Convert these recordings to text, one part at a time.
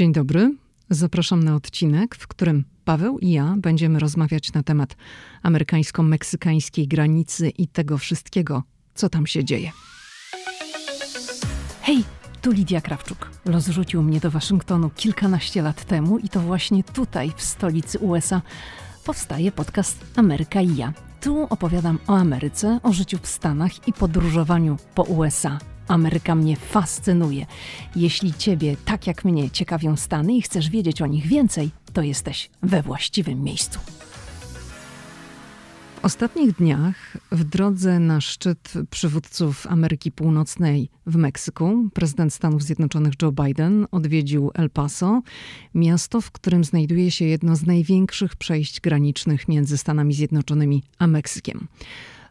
Dzień dobry. Zapraszam na odcinek, w którym Paweł i ja będziemy rozmawiać na temat amerykańsko-meksykańskiej granicy i tego wszystkiego, co tam się dzieje. Hej, tu Lidia Krawczuk. Los rzucił mnie do Waszyngtonu kilkanaście lat temu i to właśnie tutaj, w stolicy USA, powstaje podcast Ameryka i ja. Tu opowiadam o Ameryce, o życiu w Stanach i podróżowaniu po USA. Ameryka mnie fascynuje. Jeśli Ciebie, tak jak mnie, ciekawią Stany i chcesz wiedzieć o nich więcej, to jesteś we właściwym miejscu. W ostatnich dniach w drodze na szczyt przywódców Ameryki Północnej w Meksyku prezydent Stanów Zjednoczonych Joe Biden odwiedził El Paso, miasto, w którym znajduje się jedno z największych przejść granicznych między Stanami Zjednoczonymi a Meksykiem.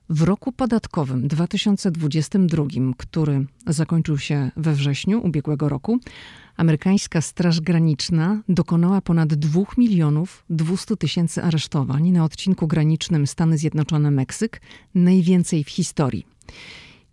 W roku podatkowym 2022, który zakończył się we wrześniu ubiegłego roku, amerykańska Straż Graniczna dokonała ponad 2 milionów 200 tysięcy aresztowań na odcinku granicznym Stany Zjednoczone-Meksyk, najwięcej w historii.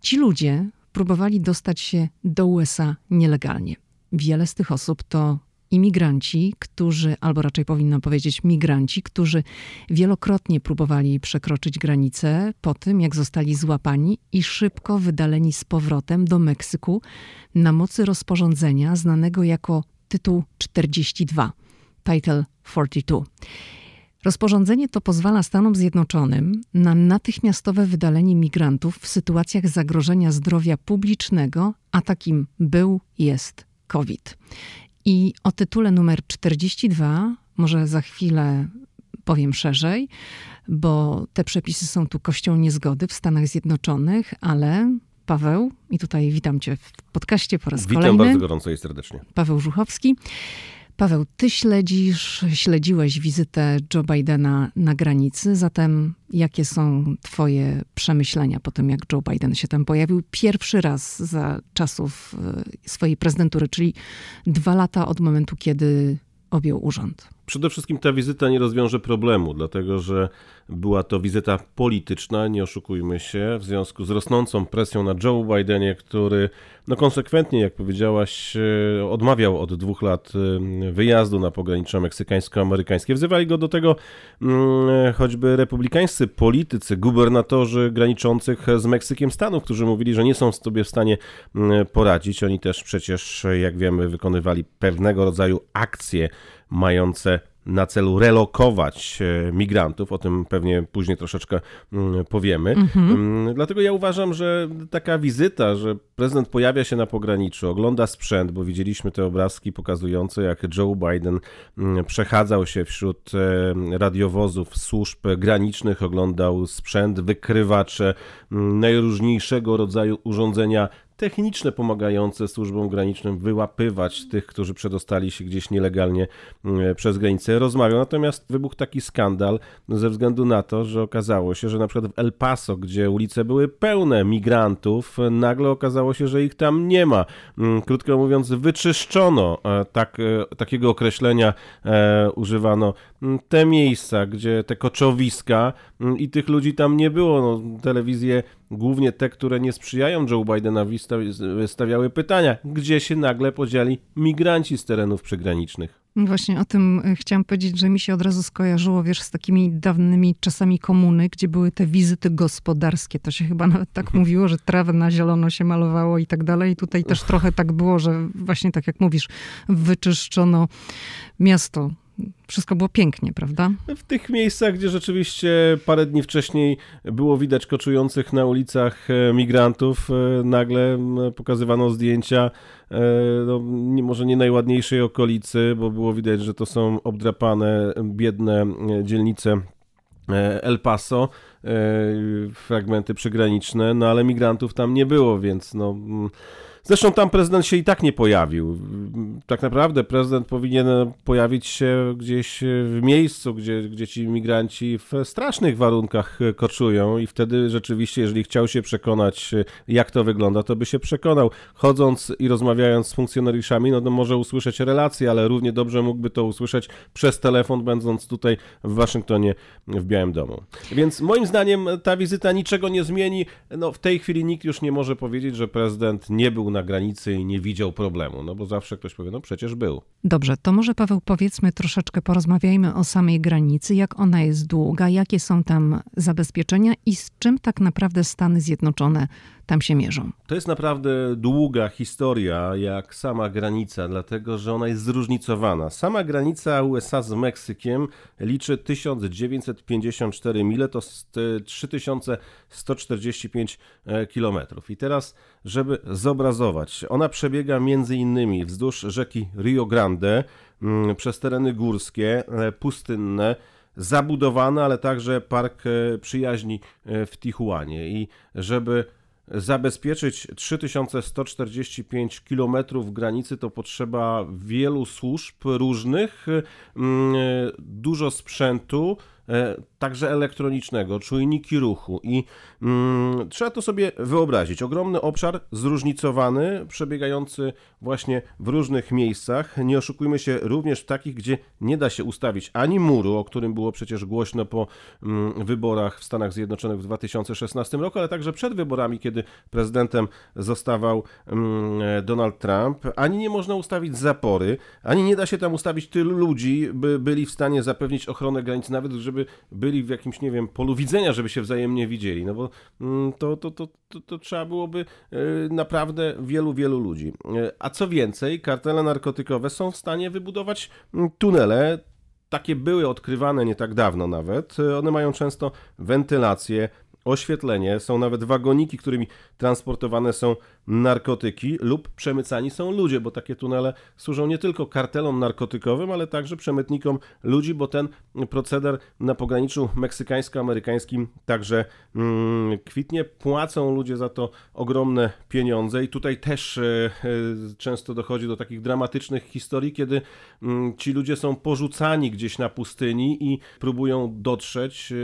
Ci ludzie próbowali dostać się do USA nielegalnie. Wiele z tych osób to imigranci, którzy, albo raczej powinnam powiedzieć migranci, którzy wielokrotnie próbowali przekroczyć granicę po tym, jak zostali złapani i szybko wydaleni z powrotem do Meksyku na mocy rozporządzenia znanego jako tytuł 42, Title 42. Rozporządzenie to pozwala Stanom Zjednoczonym na natychmiastowe wydalenie migrantów w sytuacjach zagrożenia zdrowia publicznego, a takim był, jest COVID. I o tytule numer 42 może za chwilę powiem szerzej, bo te przepisy są tu kością niezgody w Stanach Zjednoczonych, ale Paweł, i tutaj witam cię w podcaście po raz Witam kolejny. bardzo gorąco i serdecznie. Paweł Żuchowski. Paweł, ty śledzisz, śledziłeś wizytę Joe Bidena na granicy, zatem jakie są twoje przemyślenia po tym, jak Joe Biden się tam pojawił pierwszy raz za czasów e, swojej prezydentury, czyli dwa lata od momentu, kiedy objął urząd? Przede wszystkim ta wizyta nie rozwiąże problemu, dlatego że była to wizyta polityczna, nie oszukujmy się, w związku z rosnącą presją na Joe Bidenie, który no konsekwentnie, jak powiedziałaś, e, odmawiał od dwóch lat e, wyjazdu na pogranicze meksykańsko-amerykańskie. Wzywali go do tego mm, choćby republikańscy politycy, gubernatorzy graniczących z Meksykiem Stanów, którzy mówili, że nie są sobie w stanie mm, poradzić. Oni też przecież, jak wiemy, wykonywali pewnego rodzaju akcje mające na celu relokować e, migrantów. O tym pewnie później troszeczkę mm, powiemy. Mhm. Dlatego ja uważam, że taka wizyta, że prezydent pojawia się na pograniczu, ogląda sprzęt, bo widzieliśmy te obrazki pokazujące, jak Joe Biden mm, przechadzał się wśród e, radiowozów służb granicznych, oglądał sprzęt, wykrywacze, mm, najróżniejszego rodzaju urządzenia techniczne pomagające służbom granicznym wyłapywać tych, którzy przedostali się gdzieś nielegalnie mm, przez granicę. Rozmawiał. Natomiast wybuchł taki skandal ze względu na to, że okazało się, że na przykład w El Paso, gdzie ulice były pełne migrantów, nagle okazało się, że ich tam nie ma. Mm, krótko mówiąc, wyczyszczono, e, tak, e, takiego określenia e, używano, te miejsca, gdzie te koczowiska i tych ludzi tam nie było. No, telewizje głównie te, które nie sprzyjają Joe Bidenowi, stawiały pytania, gdzie się nagle podzieli migranci z terenów przygranicznych. Właśnie o tym e, chciałam powiedzieć, że mi się od razu skojarzyło, wiesz, z takimi dawnymi czasami komuny, gdzie były te wizyty gospodarskie. To się chyba nawet tak mówiło, że trawę na zielono się malowało i tak dalej. I tutaj też trochę tak było, że właśnie tak jak mówisz, wyczyszczono miasto wszystko było pięknie, prawda? W tych miejscach, gdzie rzeczywiście parę dni wcześniej było widać koczujących na ulicach e, migrantów, e, nagle pokazywano zdjęcia, e, no, może nie najładniejszej okolicy, bo było widać, że to są obdrapane, biedne dzielnice El Paso, fragmenty przygraniczne, no ale migrantów tam nie było, więc no Zresztą tam prezydent się i tak nie pojawił. Tak naprawdę prezydent powinien pojawić się gdzieś w miejscu, gdzie, gdzie ci imigranci w strasznych warunkach koczują i wtedy rzeczywiście, jeżeli chciał się przekonać, jak to wygląda, to by się przekonał. Chodząc i rozmawiając z funkcjonariuszami, no to może usłyszeć relacje, ale równie dobrze mógłby to usłyszeć przez telefon, będąc tutaj w Waszyngtonie, w Białym Domu. Więc moim zdaniem ta wizyta niczego nie zmieni. No, w tej chwili nikt już nie może powiedzieć, że prezydent nie był na na granicy i nie widział problemu, no bo zawsze ktoś powie, no przecież był. Dobrze, to może Paweł powiedzmy troszeczkę, porozmawiajmy o samej granicy, jak ona jest długa, jakie są tam zabezpieczenia i z czym tak naprawdę Stany Zjednoczone tam się mierzą. To jest naprawdę długa historia, jak sama granica, dlatego że ona jest zróżnicowana. Sama granica USA z Meksykiem liczy 1954 mile, to 3145 e, kilometrów. I teraz, żeby zobrazować, ona przebiega między innymi wzdłuż rzeki Rio Grande, mm, przez tereny górskie, e, pustynne, zabudowane, ale także park e, przyjaźni w Tijuanie. I żeby zabezpieczyć 3145 km granicy to potrzeba wielu służb różnych, mm, dużo sprzętu, E, także elektronicznego, czujniki ruchu i mm, trzeba to sobie wyobrazić. Ogromny obszar zróżnicowany, przebiegający właśnie w różnych miejscach. Nie oszukujmy się również w takich, gdzie nie da się ustawić ani muru, o którym było przecież głośno po mm, wyborach w Stanach Zjednoczonych w 2016 roku, ale także przed wyborami, kiedy prezydentem zostawał mm, Donald Trump. Ani nie można ustawić zapory, ani nie da się tam ustawić tylu ludzi, by byli w stanie zapewnić ochronę granic, nawet żeby żeby byli w jakimś, nie wiem, polu widzenia, żeby się wzajemnie widzieli, no bo mm, to, to, to, to, to trzeba byłoby e, naprawdę wielu, wielu ludzi. E, a co więcej, kartele narkotykowe są w stanie wybudować mm, tunele, takie były odkrywane nie tak dawno nawet. E, one mają często wentylację, oświetlenie, są nawet wagoniki, którymi transportowane są narkotyki lub przemycani są ludzie, bo takie tunele służą nie tylko kartelom narkotykowym, ale także przemytnikom ludzi, bo ten proceder na pograniczu meksykańsko-amerykańskim także mm, kwitnie. Płacą ludzie za to ogromne pieniądze i tutaj też e, e, często dochodzi do takich dramatycznych historii, kiedy mm, ci ludzie są porzucani gdzieś na pustyni i próbują dotrzeć. E,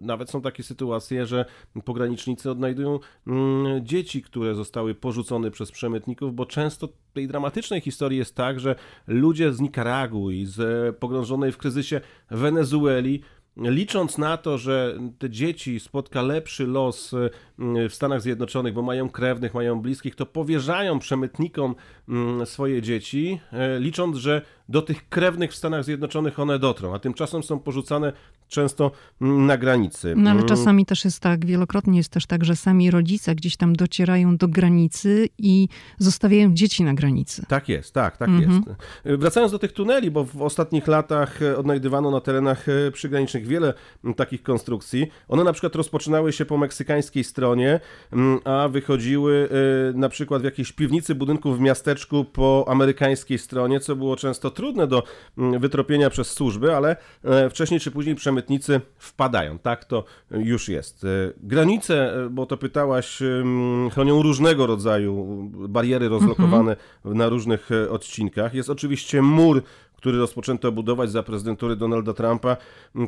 nawet są takie sytuacje, że pogranicznicy odnajdują mm, dzieci, które zostały porzucone przez przemytników, bo często tej dramatycznej historii jest tak, że ludzie z Nikaragui, z pogrążonej w kryzysie Wenezueli, licząc na to, że te dzieci spotka lepszy los mm, w Stanach Zjednoczonych, bo mają krewnych, mają bliskich, to powierzają przemytnikom mm, swoje dzieci, e, licząc, że do tych krewnych w Stanach Zjednoczonych one dotrą, a tymczasem są porzucane często mm, na granicy. No ale czasami też jest tak, wielokrotnie jest też tak, że sami rodzice gdzieś tam docierają do granicy i zostawiają dzieci na granicy. Tak jest, tak, tak mhm. jest. Wracając do tych tuneli, bo w ostatnich latach e, odnajdywano na terenach e, przygranicznych wiele takich konstrukcji. One na przykład rozpoczynały się po meksykańskiej stronie, a wychodziły e, na przykład w jakiejś piwnicy budynku w miasteczku po amerykańskiej stronie, co było często trudne do wytropienia przez służby, ale wcześniej czy później przemytnicy wpadają. Tak to już jest. Granice, bo to pytałaś, chronią różnego rodzaju bariery rozlokowane mhm. na różnych odcinkach. Jest oczywiście mur który rozpoczęto budować za prezydentury Donalda Trumpa,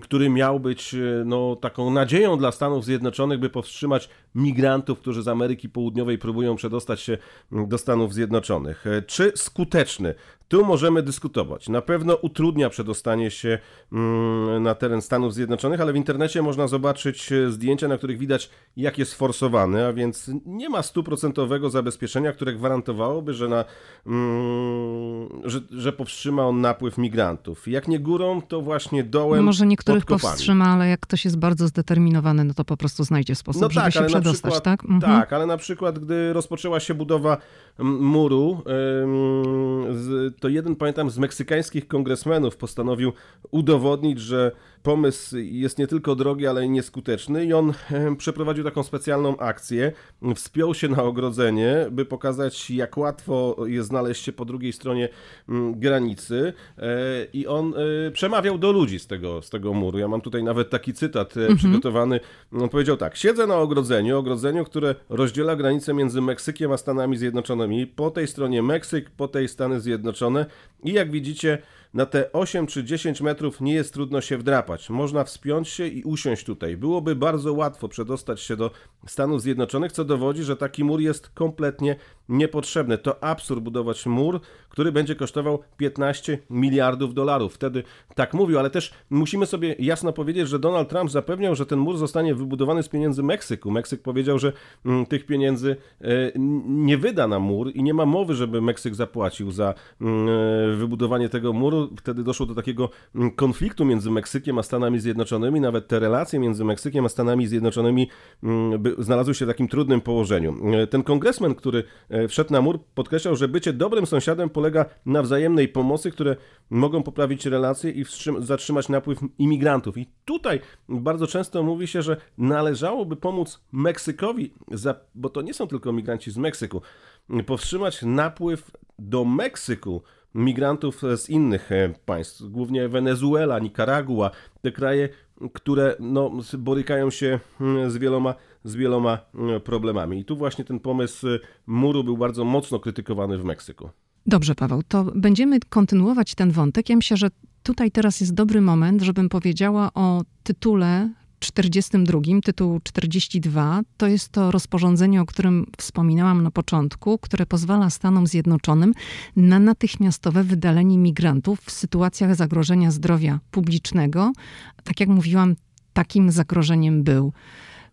który miał być e, no, taką nadzieją dla Stanów Zjednoczonych, by powstrzymać migrantów, którzy z Ameryki Południowej próbują przedostać się do Stanów Zjednoczonych. E, czy skuteczny? Tu możemy dyskutować. Na pewno utrudnia przedostanie się mm, na teren Stanów Zjednoczonych, ale w internecie można zobaczyć e, zdjęcia, na których widać, jak jest forsowany, a więc nie ma stuprocentowego zabezpieczenia, które gwarantowałoby, że, na, mm, że, że powstrzyma on napływ migrantów. Jak nie górą, to właśnie dołem. No może niektórych powstrzyma, ale jak ktoś jest bardzo zdeterminowany, no to po prostu znajdzie sposób, no żeby tak, się przedostać, przykład, tak? Mhm. Tak, ale na przykład, gdy rozpoczęła się budowa muru, to jeden, pamiętam, z meksykańskich kongresmenów postanowił udowodnić, że pomysł jest nie tylko drogi, ale i nieskuteczny i on przeprowadził taką specjalną akcję. Wspiął się na ogrodzenie, by pokazać, jak łatwo jest znaleźć się po drugiej stronie granicy e, i on e, przemawiał do ludzi z tego, z tego muru. Ja mam tutaj nawet taki cytat e, mhm. przygotowany. On powiedział tak, siedzę na ogrodzeniu, ogrodzeniu, które rozdziela granicę między Meksykiem a Stanami Zjednoczonymi. Po tej stronie Meksyk, po tej Stany Zjednoczone i jak widzicie na te 8 czy 10 metrów nie jest trudno się wdrapać. Można wspiąć się i usiąść tutaj. Byłoby bardzo łatwo przedostać się do Stanów Zjednoczonych, co dowodzi, że taki mur jest kompletnie niepotrzebne. To absurd budować mur, który będzie kosztował 15 miliardów dolarów. Wtedy tak mówił, ale też musimy sobie jasno powiedzieć, że Donald Trump zapewniał, że ten mur zostanie wybudowany z pieniędzy Meksyku. Meksyk powiedział, że mm, tych pieniędzy e, nie wyda na mur i nie ma mowy, żeby Meksyk zapłacił za mm, e, wybudowanie tego muru. Wtedy doszło do takiego mm, konfliktu między Meksykiem a Stanami Zjednoczonymi. Nawet te relacje między Meksykiem a Stanami Zjednoczonymi znalazły się w takim trudnym położeniu. E, ten kongresmen, który wszedł na mur, podkreślał, że bycie dobrym sąsiadem polega na wzajemnej pomocy, które mogą poprawić relacje i zatrzymać napływ imigrantów. I tutaj bardzo często mówi się, że należałoby pomóc Meksykowi, bo to nie są tylko migranci z Meksyku, powstrzymać napływ do Meksyku migrantów z innych e, państw, głównie Wenezuela, Nikaragua, te kraje, które no, borykają się mm, z wieloma, z wieloma mm, problemami. I tu właśnie ten pomysł muru był bardzo mocno krytykowany w Meksyku. Dobrze, Paweł, to będziemy kontynuować ten wątek. Ja myślę, że tutaj teraz jest dobry moment, żebym powiedziała o tytule 42, tytuł 42, to jest to rozporządzenie, o którym wspominałam na początku, które pozwala Stanom Zjednoczonym na natychmiastowe wydalenie migrantów w sytuacjach zagrożenia zdrowia publicznego. Tak jak mówiłam, takim zagrożeniem był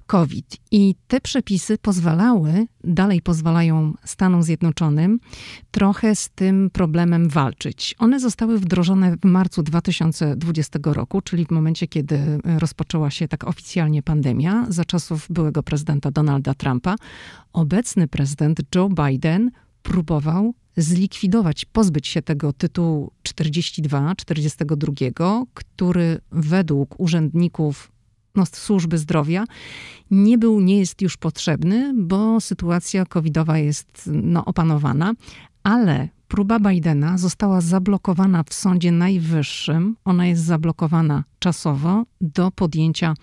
COVID. I te przepisy pozwalały, dalej pozwalają Stanom Zjednoczonym trochę z tym problemem walczyć. One zostały wdrożone w marcu 2020 roku, czyli w momencie, kiedy rozpoczęła się tak oficjalnie pandemia, za czasów byłego prezydenta Donalda Trumpa. Obecny prezydent Joe Biden próbował zlikwidować, pozbyć się tego tytułu 42, 42, który według urzędników służby zdrowia nie był, nie jest już potrzebny, bo sytuacja covidowa jest no, opanowana, ale próba Bidena została zablokowana w Sądzie Najwyższym. Ona jest zablokowana czasowo do podjęcia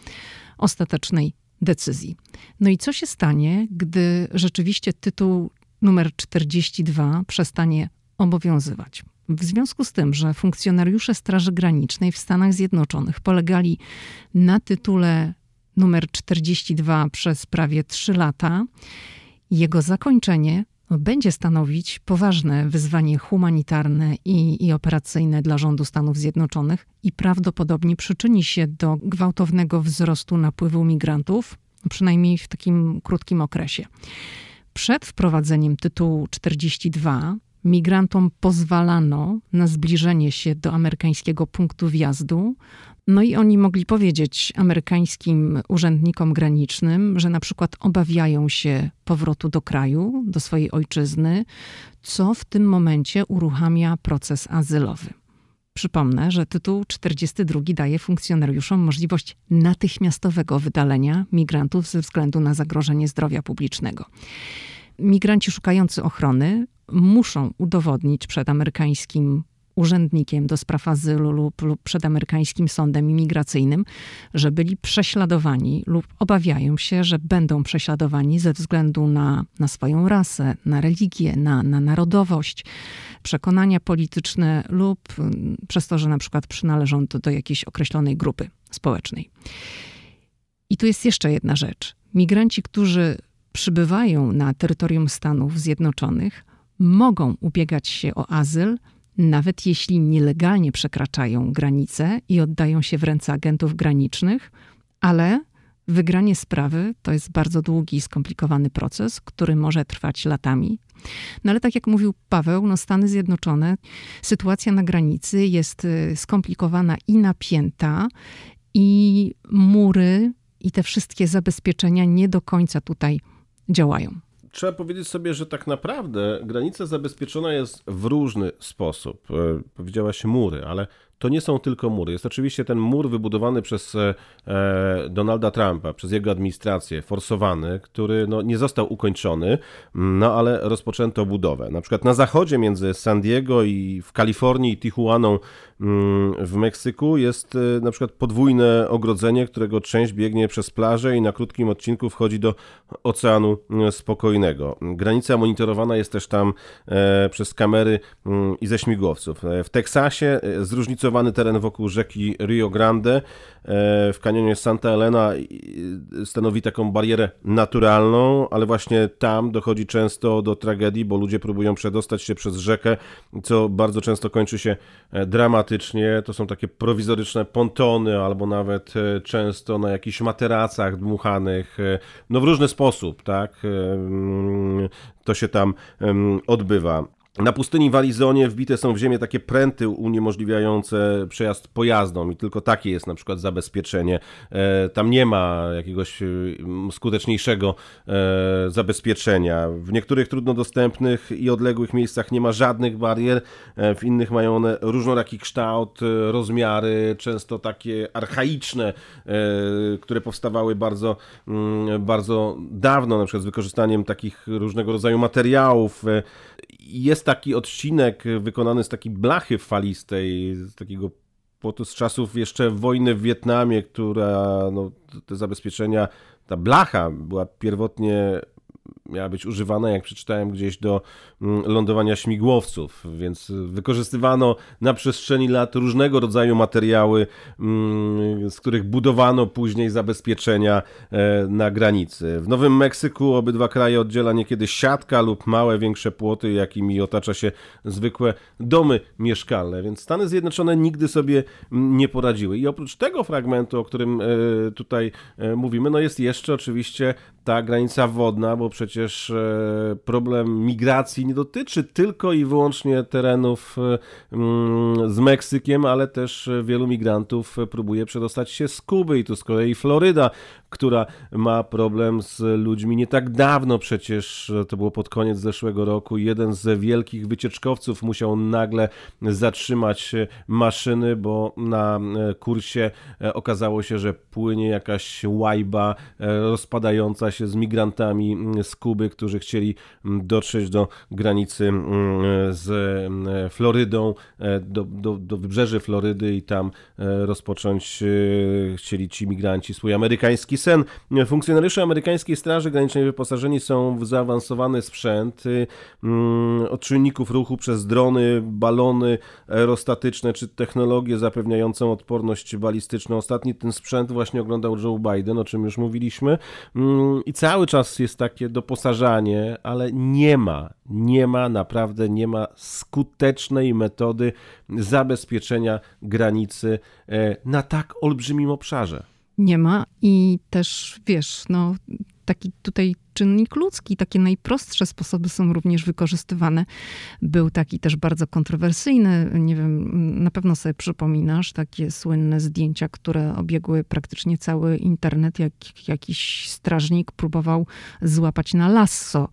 ostatecznej decyzji. No i co się stanie, gdy rzeczywiście tytuł numer 42 przestanie obowiązywać? W związku z tym, że funkcjonariusze Straży Granicznej w Stanach Zjednoczonych polegali na tytule numer 42 przez prawie 3 lata, jego zakończenie będzie stanowić poważne wyzwanie humanitarne i, i, operacyjne dla rządu Stanów Zjednoczonych i prawdopodobnie przyczyni się do gwałtownego wzrostu napływu migrantów, przynajmniej w takim krótkim okresie. Przed wprowadzeniem tytułu 42 migrantom pozwalano na zbliżenie się do amerykańskiego punktu wjazdu. No i oni mogli powiedzieć amerykańskim urzędnikom granicznym, że na przykład obawiają się powrotu do kraju, do swojej ojczyzny, co w tym momencie uruchamia proces azylowy. Przypomnę, że tytuł 42 daje funkcjonariuszom możliwość natychmiastowego wydalenia migrantów ze względu na zagrożenie zdrowia publicznego. Migranci szukający ochrony muszą udowodnić przed amerykańskim urzędnikiem do spraw azylu lub, lub przed amerykańskim sądem imigracyjnym, że byli prześladowani lub obawiają się, że będą prześladowani ze względu na, na swoją rasę, na religię, na, na narodowość, przekonania polityczne lub mm, przez to, że na przykład przynależą do, do jakiejś określonej grupy społecznej. I tu jest jeszcze jedna rzecz. Migranci, którzy przybywają na terytorium Stanów Zjednoczonych, mogą ubiegać się o azyl, nawet jeśli nielegalnie przekraczają granice i oddają się w ręce agentów granicznych, ale wygranie sprawy to jest bardzo długi i skomplikowany proces, który może trwać latami. No ale tak jak mówił Paweł, no Stany Zjednoczone, sytuacja na granicy jest y, skomplikowana i napięta, i mury i te wszystkie zabezpieczenia nie do końca tutaj działają trzeba powiedzieć sobie, że tak naprawdę granica zabezpieczona jest w różny sposób. E, powiedziałaś mury, ale to nie są tylko mury. Jest oczywiście ten mur wybudowany przez e, e, Donalda Trumpa, przez jego administrację, forsowany, który no, nie został ukończony, no ale rozpoczęto budowę. Na przykład na zachodzie między San Diego i w Kalifornii i Tijuaną mm, w Meksyku jest e, na przykład podwójne ogrodzenie, którego część biegnie przez plażę i na krótkim odcinku wchodzi do Oceanu Spokojnego. Granica monitorowana jest też tam przez kamery mm, i ze śmigłowców. W Teksasie zróżnicowana zróżnicowany teren wokół rzeki Rio Grande w kanionie Santa Elena stanowi taką barierę naturalną, ale właśnie tam dochodzi często do tragedii, bo ludzie próbują przedostać się przez rzekę, co bardzo często kończy się dramatycznie. To są takie prowizoryczne pontony albo nawet często na jakichś materacach dmuchanych, no w różny sposób, tak? To się tam odbywa. Na pustyni w Arizonie wbite są w ziemię takie pręty uniemożliwiające przejazd pojazdom i tylko takie jest na przykład zabezpieczenie. E, tam nie ma jakiegoś mm, skuteczniejszego e, zabezpieczenia. W niektórych trudno dostępnych i odległych miejscach nie ma żadnych barier, e, w innych mają one różnoraki kształt, rozmiary, często takie archaiczne, które powstawały bardzo, mm, bardzo dawno, na przykład z wykorzystaniem takich różnego rodzaju materiałów. Jest taki odcinek wykonany z takiej blachy falistej, z takiego płotu z czasów jeszcze wojny w Wietnamie, która no, te zabezpieczenia, ta blacha była pierwotnie miała być używana, jak przeczytałem gdzieś, do mm, lądowania śmigłowców, więc wykorzystywano na przestrzeni lat różnego rodzaju materiały, mm, z których budowano później zabezpieczenia e, na granicy. W Nowym Meksyku obydwa kraje oddziela niekiedy siatka lub małe, większe płoty, jakimi otacza się zwykłe domy mieszkalne, więc Stany Zjednoczone nigdy sobie mm, nie poradziły. I oprócz tego fragmentu, o którym e, tutaj e, mówimy, no jest jeszcze oczywiście ta granica wodna, bo przecież e, problem migracji nie dotyczy tylko i wyłącznie terenów e, mm, z Meksykiem, ale też wielu migrantów próbuje przedostać się z Kuby i tu z kolei Floryda, która ma problem z ludźmi nie tak dawno przecież, to było pod koniec zeszłego roku, jeden z wielkich wycieczkowców musiał nagle zatrzymać maszyny, bo na e, kursie okazało się, że płynie jakaś łajba rozpadająca się z migrantami mm, z Kuby, którzy chcieli mm, dotrzeć do granicy mm, z Florydą, e, do, do, do wybrzeży Florydy i tam e, rozpocząć e, chcieli ci migranci swój amerykański sen. Funkcjonariusze amerykańskiej Straży Granicznej wyposażeni są w zaawansowany sprzęt od czynników ruchu przez drony, balony aerostatyczne czy technologię zapewniającą odporność balistyczną. Ostatni ten sprzęt właśnie oglądał Joe Biden, o czym już mówiliśmy. I cały czas jest takie doposażanie, ale nie ma, nie ma, naprawdę nie ma skutecznej metody zabezpieczenia granicy e, na tak olbrzymim obszarze. Nie ma i też wiesz, no taki tutaj czynnik ludzki. Takie najprostsze sposoby są również wykorzystywane. Był taki też bardzo kontrowersyjny, nie wiem, na pewno sobie przypominasz, takie słynne zdjęcia, które obiegły praktycznie cały internet, jak jakiś strażnik próbował złapać na lasso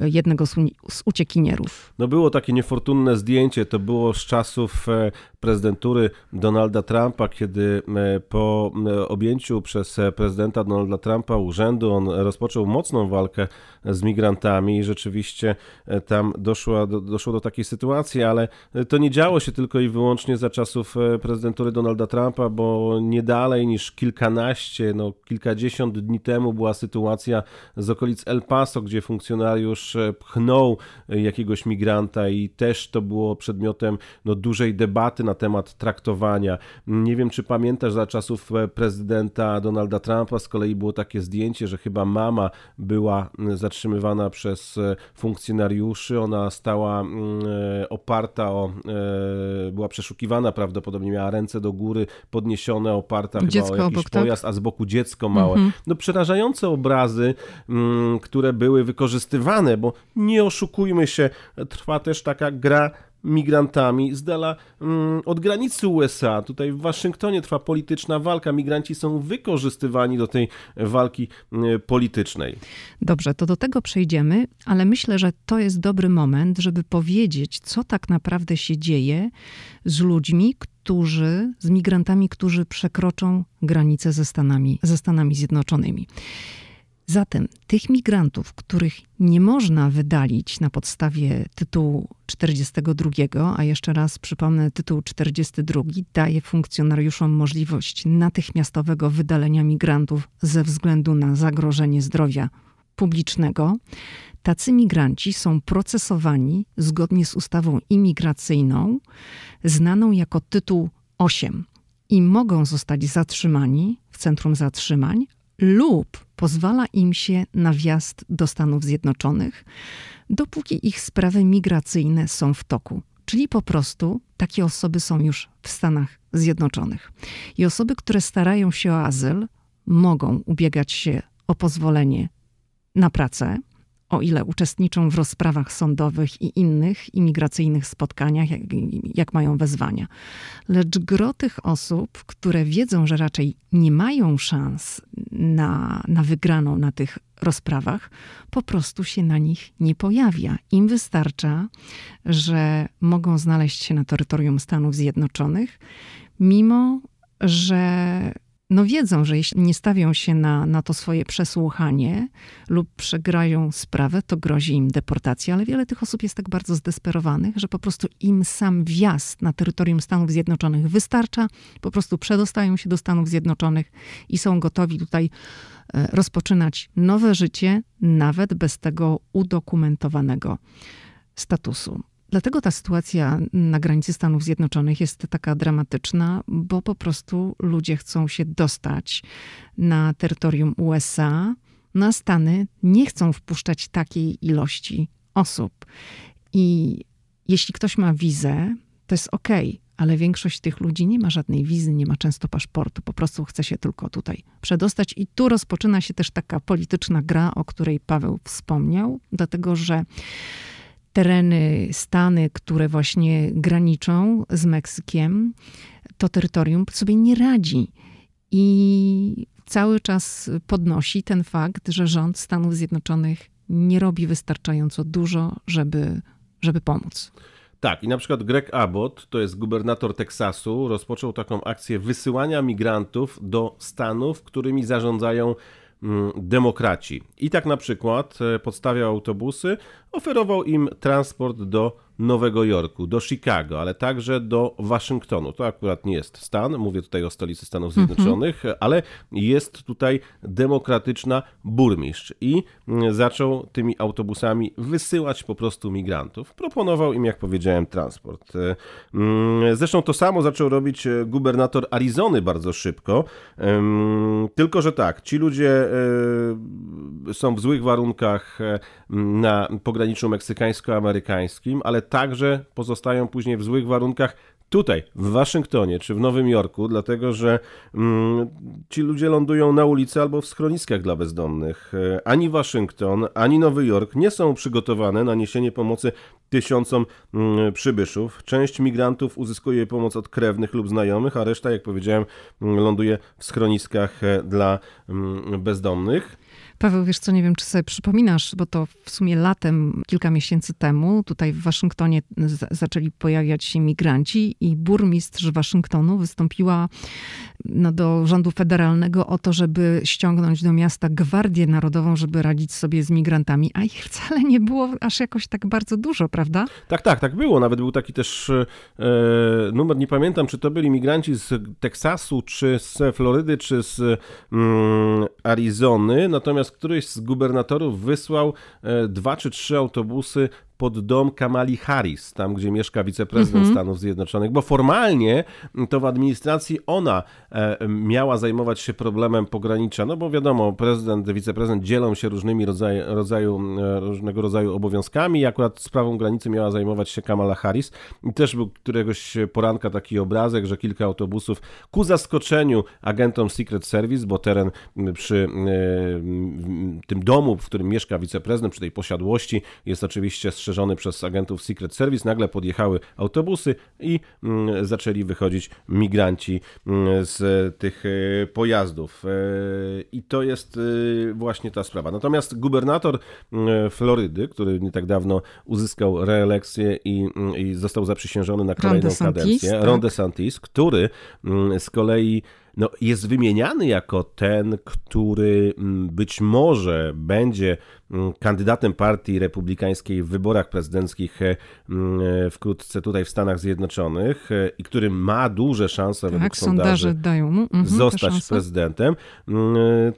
jednego z, uciekinierów. No było takie niefortunne zdjęcie, to było z czasów e, prezydentury Donalda Trumpa, kiedy e, po e, objęciu przez prezydenta Donalda Trumpa urzędu on rozpoczął mocną walkę z migrantami i rzeczywiście e, tam doszło do, doszło do takiej sytuacji, ale e, to nie działo się tylko i wyłącznie za czasów e, prezydentury Donalda Trumpa, bo nie dalej niż kilkanaście, no kilkadziesiąt dni temu była sytuacja z okolic El Paso, gdzie funkcjonariusz pchnął jakiegoś migranta i też to było przedmiotem no, dużej debaty na temat traktowania. Nie wiem, czy pamiętasz za czasów prezydenta Donalda Trumpa z kolei było takie zdjęcie, że chyba mama była zatrzymywana przez e, funkcjonariuszy. Ona stała e, oparta o, e, była przeszukiwana prawdopodobnie, miała ręce do góry, podniesione, oparta dziecko chyba o jakiś obok, tak? pojazd, tak? a z boku dziecko małe. Mhm. No przerażające obrazy, które były wykorzystywane, bo nie oszukujmy się, trwa też taka gra migrantami z dala mm, od granicy USA. Tutaj w Waszyngtonie trwa polityczna walka. Migranci są wykorzystywani do tej walki mm, politycznej. Dobrze, to do tego przejdziemy, ale myślę, że to jest dobry moment, żeby powiedzieć, co tak naprawdę się dzieje z ludźmi, którzy, z migrantami, którzy przekroczą granicę ze Stanami, ze Stanami Zjednoczonymi. Zatem tych migrantów, których nie można wydalić na podstawie tytułu 42, a jeszcze raz przypomnę, tytuł 42 daje funkcjonariuszom możliwość natychmiastowego wydalenia migrantów ze względu na zagrożenie zdrowia publicznego. Tacy migranci są procesowani zgodnie z ustawą imigracyjną, znaną jako tytuł 8 i mogą zostać zatrzymani w centrum zatrzymań lub pozwala im się na wjazd do Stanów Zjednoczonych, dopóki ich sprawy migracyjne są w toku. Czyli po prostu takie osoby są już w Stanach Zjednoczonych. I osoby, które starają się o azyl, mogą ubiegać się o pozwolenie na pracę, o ile uczestniczą w rozprawach sądowych i innych imigracyjnych spotkaniach, jak, jak, mają wezwania. Lecz gro tych osób, które wiedzą, że raczej nie mają szans na, na wygraną na tych rozprawach, po prostu się na nich nie pojawia. Im wystarcza, że mogą znaleźć się na terytorium Stanów Zjednoczonych, mimo że no wiedzą, że jeśli nie stawią się na, na to swoje przesłuchanie lub przegrają sprawę, to grozi im deportacja, ale wiele tych osób jest tak bardzo zdesperowanych, że po prostu im sam wjazd na terytorium Stanów Zjednoczonych wystarcza, po prostu przedostają się do Stanów Zjednoczonych i są gotowi tutaj e, rozpoczynać nowe życie, nawet bez tego udokumentowanego statusu. Dlatego ta sytuacja na granicy Stanów Zjednoczonych jest taka dramatyczna, bo po prostu ludzie chcą się dostać na terytorium USA, no a Stany nie chcą wpuszczać takiej ilości osób. I jeśli ktoś ma wizę, to jest ok, ale większość tych ludzi nie ma żadnej wizy, nie ma często paszportu, po prostu chce się tylko tutaj przedostać. I tu rozpoczyna się też taka polityczna gra, o której Paweł wspomniał, dlatego że tereny, stany, które właśnie graniczą z Meksykiem, to terytorium sobie nie radzi. I cały czas podnosi ten fakt, że rząd Stanów Zjednoczonych nie robi wystarczająco dużo, żeby, żeby pomóc. Tak, i na przykład Greg Abbott, to jest gubernator Teksasu, rozpoczął taką akcję wysyłania migrantów do stanów, którymi zarządzają demokraci. I tak na przykład e, podstawiał autobusy, oferował im transport do Nowego Jorku, do Chicago, ale także do Waszyngtonu. To akurat nie jest stan, mówię tutaj o stolicy Stanów mhm. Zjednoczonych, mm -hmm. ale jest tutaj demokratyczna burmistrz i mm, zaczął tymi autobusami wysyłać po prostu migrantów. Proponował im, jak powiedziałem, transport. Mm, zresztą to samo zaczął robić e, gubernator Arizony bardzo szybko, tylko że tak, ci ludzie e, są w złych warunkach e, na pograniczu meksykańsko-amerykańskim, ale także pozostają później w złych warunkach tutaj, w Waszyngtonie czy w Nowym Jorku, dlatego że mm, ci ludzie lądują na ulicy albo w schroniskach dla bezdomnych. E, ani Waszyngton, ani Nowy Jork nie są przygotowane na niesienie pomocy tysiącom mm, przybyszów. Część migrantów uzyskuje pomoc od krewnych lub znajomych, a reszta, jak powiedziałem, mm, ląduje w schroniskach e, dla mm, bezdomnych. Paweł, wiesz co, nie wiem, czy sobie przypominasz, bo to w sumie latem, kilka miesięcy temu, tutaj w Waszyngtonie zaczęli pojawiać się migranci i burmistrz Waszyngtonu wystąpiła no, do rządu federalnego o to, żeby ściągnąć do miasta Gwardię Narodową, żeby radzić sobie z migrantami, a ich wcale nie było aż jakoś tak bardzo dużo, prawda? Tak, tak, tak było. Nawet był taki też e, numer, nie pamiętam, czy to byli migranci z Teksasu, czy z Florydy, czy z mm, Arizony, natomiast któryś z gubernatorów wysłał e, dwa czy trzy autobusy pod dom Kamali Harris, tam gdzie mieszka wiceprezydent mhm. Stanów Zjednoczonych, bo formalnie to w administracji ona e, miała zajmować się problemem pogranicza, no bo wiadomo, prezydent, wiceprezydent dzielą się różnymi rodzaj, rodzaju, e, różnego rodzaju obowiązkami i akurat sprawą granicy miała zajmować się Kamala Harris. I też był któregoś poranka taki obrazek, że kilka autobusów ku zaskoczeniu agentom Secret Service, bo teren przy e, tym domu, w którym mieszka wiceprezydent, przy tej posiadłości jest oczywiście strzeżony przez agentów Secret Service. Nagle podjechały autobusy i mm, zaczęli wychodzić migranci mm, z tych e, pojazdów. E, I to jest e, właśnie ta sprawa. Natomiast gubernator mm, Florydy, który nie tak dawno uzyskał reelekcję i, i został zaprzysiężony na kolejną kadencję, tak. Ron DeSantis, który z kolei no, jest wymieniany jako ten, który być może będzie kandydatem partii republikańskiej w wyborach prezydenckich e, mm, wkrótce tutaj w Stanach Zjednoczonych e, i który ma duże szanse tak, według sondaży, dają mu mhm, zostać prezydentem,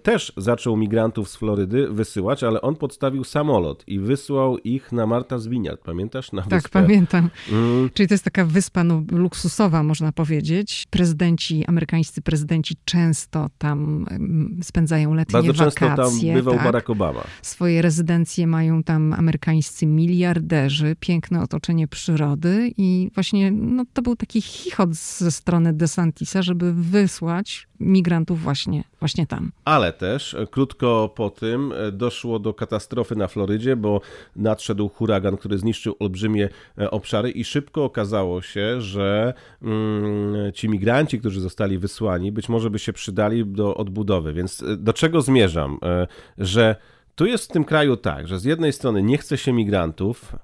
też zaczął migrantów z Florydy wysyłać, ale on podstawił samolot i wysłał ich na Marta Zwiniard. Pamiętasz? Na tak, wyspę? pamiętam. Mm. Czyli to jest taka wyspa no, luksusowa, można powiedzieć. Prezydenci, amerykańscy prezydenci często tam spędzają letnie Bardzo wakacje. Bardzo często tam bywał tak. Barack Obama. Swoje rezydencje mają tam amerykańscy miliarderzy, piękne otoczenie przyrody i właśnie no, to był taki chichot ze strony DeSantisa, żeby wysłać migrantów właśnie, właśnie tam. Ale też e, krótko po tym e, doszło do katastrofy na Florydzie, bo nadszedł huragan, który zniszczył olbrzymie e, obszary i szybko okazało się, że mm, ci migranci, którzy zostali wysłani, być może by się przydali do odbudowy. Więc do czego zmierzam? Że tu jest w tym kraju tak, że z jednej strony nie chce się migrantów,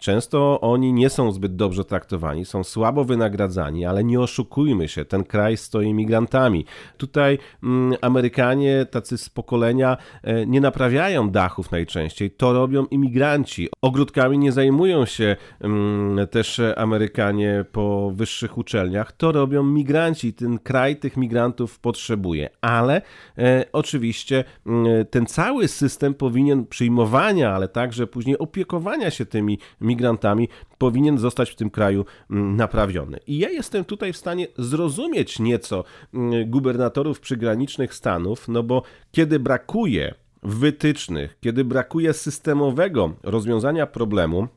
Często oni nie są zbyt dobrze traktowani, są słabo wynagradzani, ale nie oszukujmy się, ten kraj stoi migrantami. Tutaj mm, Amerykanie, tacy z pokolenia, e, nie naprawiają dachów najczęściej, to robią imigranci. Ogródkami nie zajmują się mm, też Amerykanie po wyższych uczelniach, to robią migranci. Ten kraj tych migrantów potrzebuje, ale e, oczywiście mm, ten cały system powinien przyjmowania, ale także później opiekowania się tymi migrantami migrantami powinien zostać w tym kraju mm, naprawiony. I ja jestem tutaj w stanie zrozumieć nieco mm, gubernatorów przygranicznych Stanów, no bo kiedy brakuje wytycznych, kiedy brakuje systemowego rozwiązania problemu,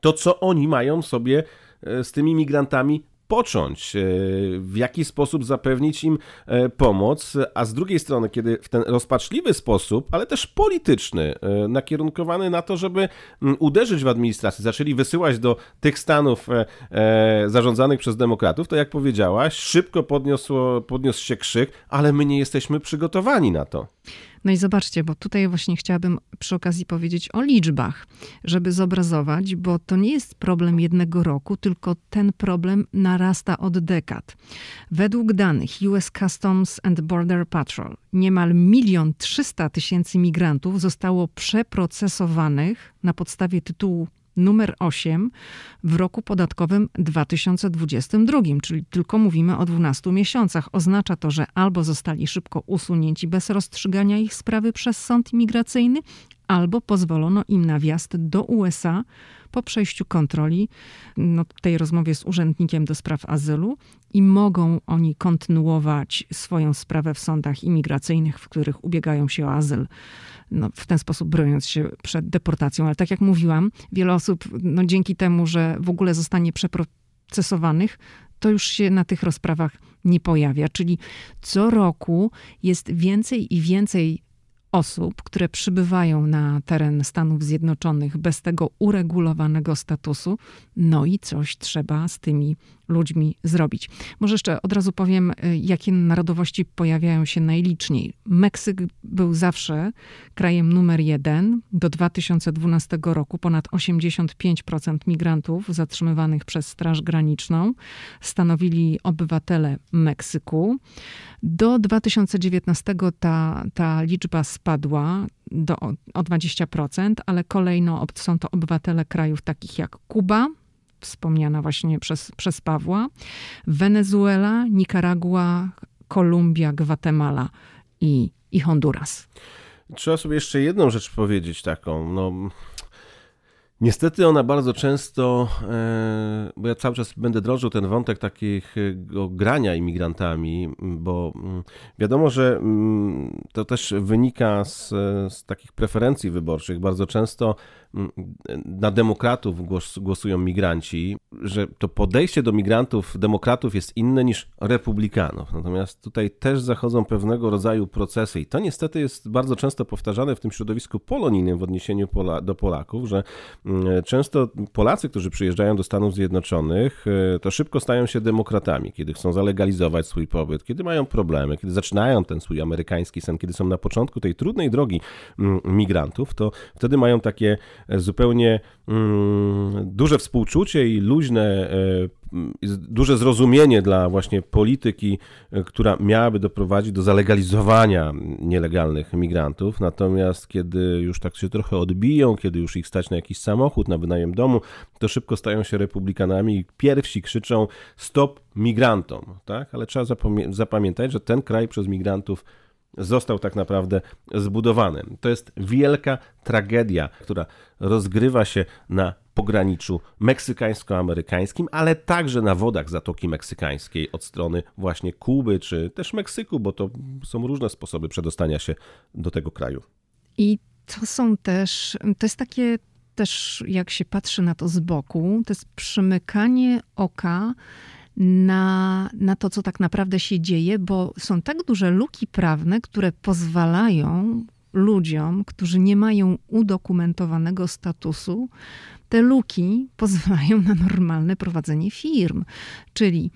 to co oni mają sobie e, z tymi migrantami począć, e, w jaki sposób zapewnić im e, pomoc, a z drugiej strony, kiedy w ten rozpaczliwy sposób, ale też polityczny, e, nakierunkowany na to, żeby uderzyć w administrację, zaczęli wysyłać do tych stanów zarządzanych przez demokratów, to jak powiedziałaś, szybko podniosło, podniósł się krzyk, ale my nie jesteśmy przygotowani na to. No i zobaczcie, bo tutaj właśnie chciałabym przy okazji powiedzieć o liczbach, żeby zobrazować, bo to nie jest problem jednego roku, tylko ten problem narasta od dekad. Według danych US Customs and Border Patrol niemal milion trzysta tysięcy migrantów zostało przeprocesowanych na podstawie tytułu numer 8 w roku podatkowym 2022, czyli tylko mówimy o 12 miesiącach. Oznacza to, że albo zostali szybko usunięci bez rozstrzygania ich sprawy przez sąd imigracyjny, albo pozwolono im na wjazd do USA po przejściu kontroli, no, tej rozmowie z urzędnikiem do spraw azylu i mogą oni kontynuować swoją sprawę w sądach imigracyjnych, w których ubiegają się o azyl no, w ten sposób broniąc się przed deportacją. Ale tak jak mówiłam, wiele osób no, dzięki temu, że w ogóle zostanie przeprocesowanych, to już się na tych rozprawach nie pojawia. Czyli co roku jest więcej i więcej osób, które przybywają na teren Stanów Zjednoczonych bez tego uregulowanego statusu, no i coś trzeba z tymi ludźmi zrobić. Może jeszcze od razu powiem, y, jakie narodowości pojawiają się najliczniej. Meksyk był zawsze krajem numer jeden. Do 2012 roku ponad 85% migrantów zatrzymywanych przez Straż Graniczną stanowili obywatele Meksyku. Do 2019 ta, ta liczba spadła do, o 20%, ale kolejno są to obywatele krajów takich jak Kuba, wspomniana właśnie przez, przez Pawła, Wenezuela, Nikaragua, Kolumbia, Gwatemala i, i Honduras. Trzeba sobie jeszcze jedną rzecz powiedzieć taką. No, Niestety ona bardzo często, e, bo ja cały czas będę drążył ten wątek takiego grania imigrantami, bo mm, wiadomo, że mm, to też wynika z, z takich preferencji wyborczych. Bardzo często na demokratów głos, głosują migranci, że to podejście do migrantów demokratów jest inne niż republikanów. Natomiast tutaj też zachodzą pewnego rodzaju procesy i to niestety jest bardzo często powtarzane w tym środowisku polonijnym w odniesieniu Pola, do Polaków, że często Polacy, którzy przyjeżdżają do Stanów Zjednoczonych, e, to szybko stają się demokratami, kiedy chcą zalegalizować swój pobyt, kiedy mają problemy, kiedy zaczynają ten swój amerykański sen, kiedy są na początku tej trudnej drogi migrantów, to wtedy mają takie zupełnie mm, duże współczucie i luźne, duże zrozumienie dla właśnie polityki, która miałaby doprowadzić do zalegalizowania nielegalnych migrantów. Natomiast kiedy już tak się trochę odbiją, kiedy już ich stać na jakiś samochód, na wynajem domu, to szybko stają się republikanami i pierwsi krzyczą stop migrantom, tak? Ale trzeba zapamiętać, że ten kraj przez migrantów został tak naprawdę zbudowany. To jest wielka tragedia, która rozgrywa się na pograniczu meksykańsko-amerykańskim, ale także na wodach Zatoki Meksykańskiej od strony właśnie Kuby czy też Meksyku, bo to są różne sposoby przedostania się do tego kraju. I to są też, to jest takie też, jak się patrzy na to z boku, to jest przymykanie oka na, na to, co tak naprawdę się dzieje, bo są tak duże luki prawne, które pozwalają ludziom, którzy nie mają udokumentowanego statusu, te luki pozwalają na normalne prowadzenie firm. Czyli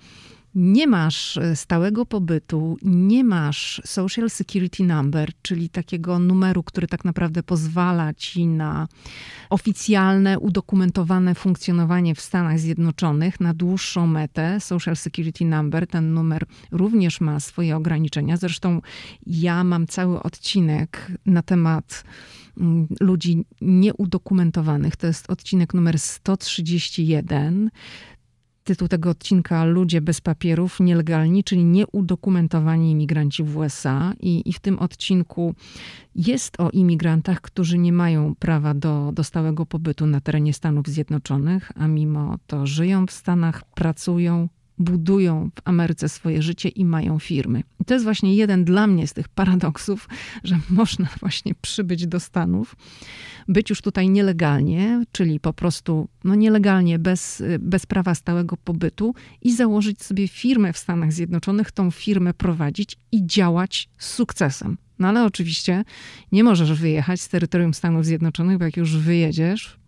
nie masz e, stałego pobytu, nie masz Social Security Number, czyli takiego numeru, który tak naprawdę pozwala ci na oficjalne, udokumentowane funkcjonowanie w Stanach Zjednoczonych na dłuższą metę. Social Security Number, ten numer również ma swoje ograniczenia. Zresztą ja mam cały odcinek na temat mm, ludzi nieudokumentowanych. To jest odcinek numer 131 tytuł tego odcinka Ludzie bez papierów, nielegalni, czyli nieudokumentowani imigranci w USA. I, I, w tym odcinku jest o imigrantach, którzy nie mają prawa do, do stałego pobytu na terenie Stanów Zjednoczonych, a mimo to żyją w Stanach, pracują, budują w Ameryce swoje życie i mają firmy. I to jest właśnie jeden dla mnie z tych paradoksów, że można właśnie przybyć do Stanów, być już tutaj nielegalnie, czyli po prostu no nielegalnie, bez, bez prawa stałego pobytu i założyć sobie firmę w Stanach Zjednoczonych, tą firmę prowadzić i działać z sukcesem. No ale oczywiście nie możesz wyjechać z terytorium Stanów Zjednoczonych, bo jak już wyjedziesz,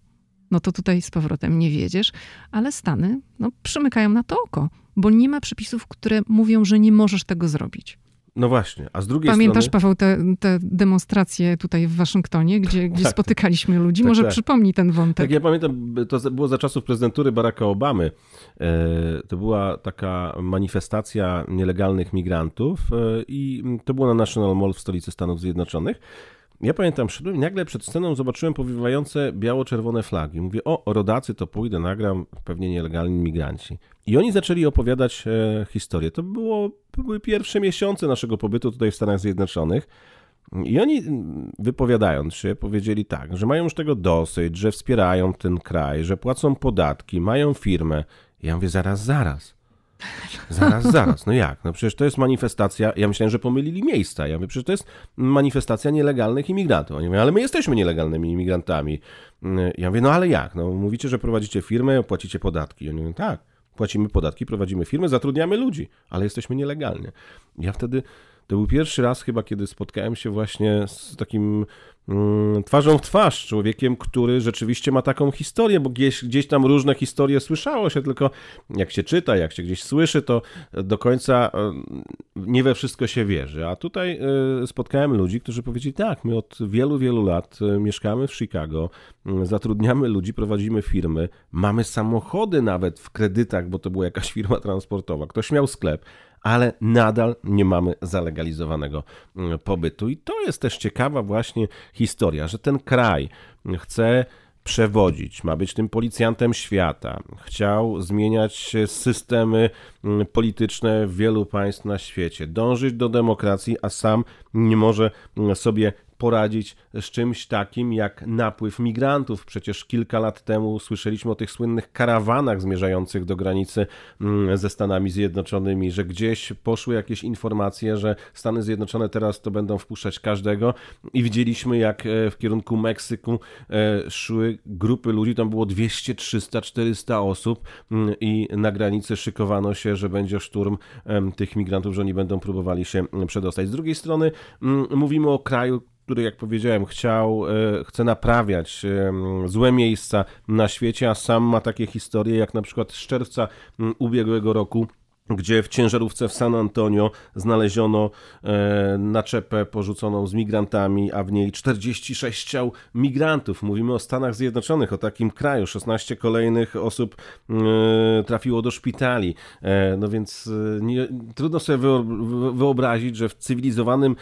no to tutaj z powrotem nie wiedziesz, ale Stany no, przymykają na to oko, bo nie ma przepisów, które mówią, że nie możesz tego zrobić. No właśnie, a z drugiej Pamiętasz, strony... Paweł, te, te demonstracje tutaj w Waszyngtonie, gdzie, gdzie tak. spotykaliśmy ludzi? Tak, Może tak. przypomnij ten wątek. Tak, ja pamiętam, to było za czasów prezydentury Baracka Obamy. E, to była taka manifestacja nielegalnych migrantów e, i to było na National Mall w stolicy Stanów Zjednoczonych. Ja pamiętam, szedłem nagle przed sceną zobaczyłem powiewające biało-czerwone flagi. Mówię, o, rodacy, to pójdę, nagram, pewnie nielegalni migranci. I oni zaczęli opowiadać e, historię. To, było, to były pierwsze miesiące naszego pobytu tutaj w Stanach Zjednoczonych. I oni wypowiadając się, powiedzieli tak, że mają już tego dosyć, że wspierają ten kraj, że płacą podatki, mają firmę. Ja mówię, zaraz, zaraz. Zaraz, zaraz, no jak? No przecież to jest manifestacja, ja myślałem, że pomylili miejsca. Ja mówię, przecież to jest manifestacja nielegalnych imigrantów. Oni mówią, ale my jesteśmy nielegalnymi imigrantami. Ja mówię, no ale jak? No mówicie, że prowadzicie firmę, płacicie podatki. Oni mówią, tak, płacimy podatki, prowadzimy firmę, zatrudniamy ludzi, ale jesteśmy nielegalnie. Ja wtedy, to był pierwszy raz chyba, kiedy spotkałem się właśnie z takim Mm, twarzą w twarz człowiekiem, który rzeczywiście ma taką historię, bo gdzieś, gdzieś tam różne historie słyszało się, tylko jak się czyta, jak się gdzieś słyszy, to do końca e, nie we wszystko się wierzy. A tutaj e, spotkałem ludzi, którzy powiedzieli tak, my od wielu, wielu lat e, mieszkamy w Chicago, zatrudniamy ludzi, prowadzimy firmy, mamy samochody nawet w kredytach, bo to była jakaś firma transportowa, ktoś miał sklep, ale nadal nie mamy zalegalizowanego mm, pobytu. I to jest też ciekawa właśnie historia, że ten kraj chce przewodzić, ma być tym policjantem świata. Chciał zmieniać systemy mm, polityczne wielu państw na świecie, dążyć do demokracji, a sam nie może mm, sobie poradzić z czymś takim jak napływ migrantów. Przecież kilka lat temu słyszeliśmy o tych słynnych karawanach zmierzających do granicy mm, ze Stanami Zjednoczonymi, że gdzieś poszły jakieś informacje, że Stany Zjednoczone teraz to będą wpuszczać każdego i widzieliśmy jak e, w kierunku Meksyku e, szły grupy ludzi, tam było 200, 300, 400 osób mm, i na granicy szykowano się, że będzie szturm tych migrantów, że oni będą próbowali się mm, przedostać. Z drugiej strony mówimy o kraju, który, jak powiedziałem, chciał, e, chce naprawiać złe miejsca na świecie, a sam ma takie historie, jak na przykład z czerwca ubiegłego roku gdzie w ciężarówce w San Antonio znaleziono e, naczepę porzuconą z migrantami, a w niej 46 ciał migrantów. Mówimy o Stanach Zjednoczonych, o takim kraju. 16 kolejnych osób e, trafiło do szpitali. E, no więc e, nie, trudno sobie wyobrazić, że w cywilizowanym,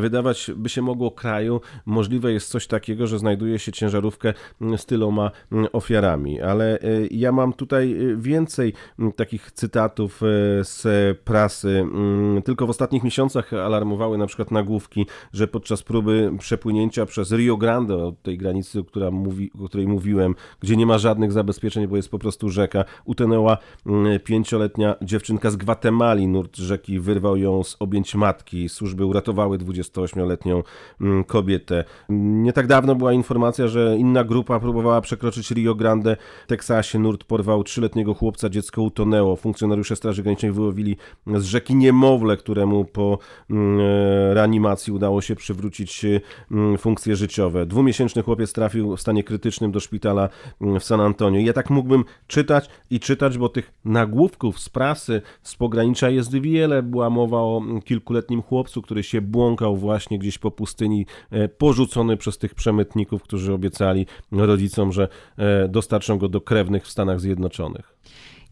wydawać by się mogło kraju, możliwe jest coś takiego, że znajduje się ciężarówkę z tyloma ofiarami. Ale e, ja mam tutaj więcej takich cytatów e, z prasy. Mm, tylko w ostatnich miesiącach alarmowały na przykład nagłówki, że podczas próby przepłynięcia przez Rio Grande, od tej granicy, która mówi, o której mówiłem, gdzie nie ma żadnych zabezpieczeń, bo jest po prostu rzeka, utonęła mm, pięcioletnia dziewczynka z Gwatemali. Nurt rzeki wyrwał ją z objęć matki. Służby uratowały 28-letnią mm, kobietę. Nie tak dawno była informacja, że inna grupa próbowała przekroczyć Rio Grande. W Teksasie nurt porwał trzyletniego chłopca, dziecko utonęło. Funkcjonariusze Straży Granicznej wyłowili z rzeki niemowlę, któremu po mm, e, reanimacji udało się przywrócić mm, funkcje życiowe. Dwumiesięczny chłopiec trafił w stanie krytycznym do szpitala mm, w San Antonio. I ja tak mógłbym czytać i czytać, bo tych nagłówków z prasy, z pogranicza jest wiele. Była mowa o kilkuletnim chłopcu, który się błąkał właśnie gdzieś po pustyni, e, porzucony przez tych przemytników, którzy obiecali rodzicom, że e, dostarczą go do krewnych w Stanach Zjednoczonych.